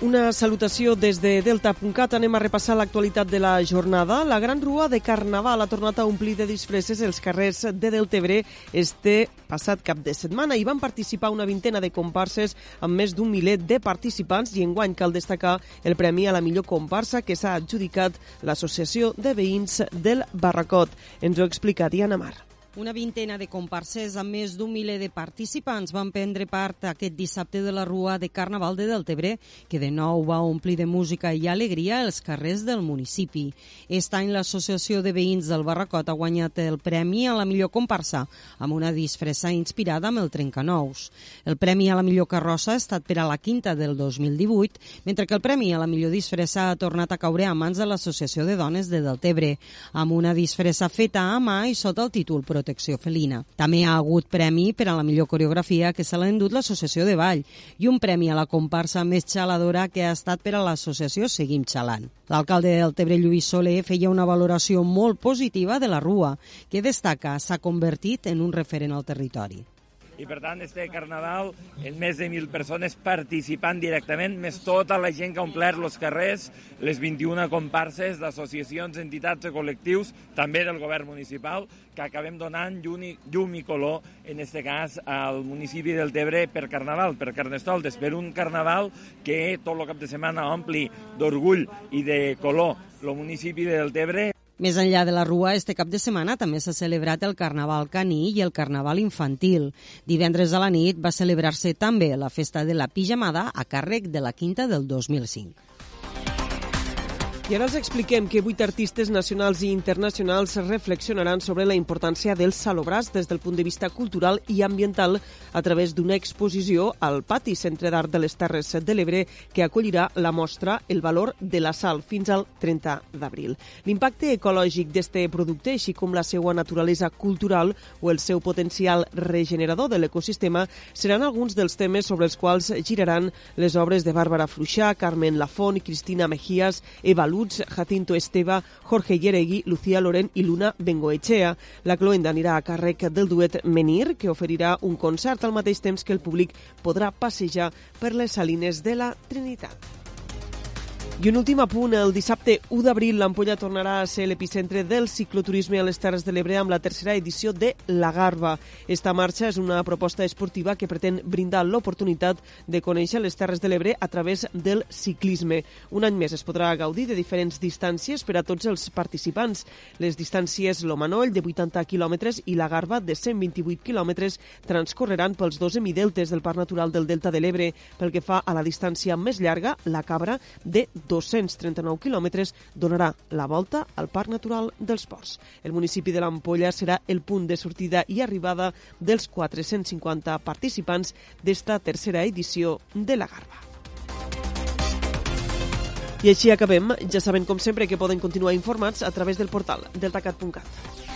Una salutació des de Delta.cat. Anem a repassar l'actualitat de la jornada. La gran rua de Carnaval ha tornat a omplir de disfresses els carrers de Deltebre este passat cap de setmana. Hi van participar una vintena de comparses amb més d'un miler de participants i enguany cal destacar el premi a la millor comparsa que s'ha adjudicat l'Associació de Veïns del Barracot. Ens ho explica Diana Mar. Una vintena de comparses amb més d'un miler de participants van prendre part aquest dissabte de la Rua de Carnaval de Deltebre, que de nou va omplir de música i alegria els carrers del municipi. Aquest any l'Associació de Veïns del Barracot ha guanyat el premi a la millor comparsa, amb una disfressa inspirada amb el Trencanous. El premi a la millor carrossa ha estat per a la quinta del 2018, mentre que el premi a la millor disfressa ha tornat a caure a mans de l'Associació de Dones de Deltebre, amb una disfressa feta a mà i sota el títol Protecció protecció felina. També ha hagut premi per a la millor coreografia que se l'ha endut l'Associació de Ball i un premi a la comparsa més xaladora que ha estat per a l'associació Seguim Xalant. L'alcalde del Tebre, Lluís Soler, feia una valoració molt positiva de la Rua, que destaca s'ha convertit en un referent al territori i per tant este carnaval en més de 1.000 persones participant directament, més tota la gent que ha omplert els carrers, les 21 comparses d'associacions, entitats i col·lectius, també del govern municipal, que acabem donant llum i, llum i color, en este cas, al municipi del Tebre per carnaval, per Carnestoltes, per un carnaval que tot el cap de setmana ompli d'orgull i de color el municipi del Tebre. Més enllà de la Rua, este cap de setmana també s'ha celebrat el Carnaval Caní i el Carnaval Infantil. Divendres a la nit va celebrar-se també la festa de la pijamada a càrrec de la Quinta del 2005. I ara els expliquem que vuit artistes nacionals i internacionals reflexionaran sobre la importància del salobràs des del punt de vista cultural i ambiental a través d'una exposició al Pati Centre d'Art de les Terres de l'Ebre que acollirà la mostra El valor de la sal fins al 30 d'abril. L'impacte ecològic d'este producte, així com la seva naturalesa cultural o el seu potencial regenerador de l'ecosistema, seran alguns dels temes sobre els quals giraran les obres de Bàrbara Fluixà, Carmen Lafont, Cristina Mejías, Eva Lutz, Jacinto Esteva, Jorge Yeregui, Lucía Loren i Luna Bengoechea. La cloenda anirà a càrrec del duet Menir, que oferirà un concert al mateix temps que el públic podrà passejar per les salines de la Trinitat. I un últim apunt, el dissabte 1 d'abril l'Ampolla tornarà a ser l'epicentre del cicloturisme a les Terres de l'Ebre amb la tercera edició de La Garba. Esta marxa és una proposta esportiva que pretén brindar l'oportunitat de conèixer les Terres de l'Ebre a través del ciclisme. Un any més es podrà gaudir de diferents distàncies per a tots els participants. Les distàncies Lomanoll, de 80 quilòmetres, i La Garba, de 128 quilòmetres, transcorreran pels dos hemideltes del Parc Natural del Delta de l'Ebre. Pel que fa a la distància més llarga, la Cabra, de 239 quilòmetres, donarà la volta al Parc Natural dels Ports. El municipi de l'Ampolla serà el punt de sortida i arribada dels 450 participants d'esta tercera edició de la Garba. I així acabem. Ja saben, com sempre, que poden continuar informats a través del portal deltacat.cat.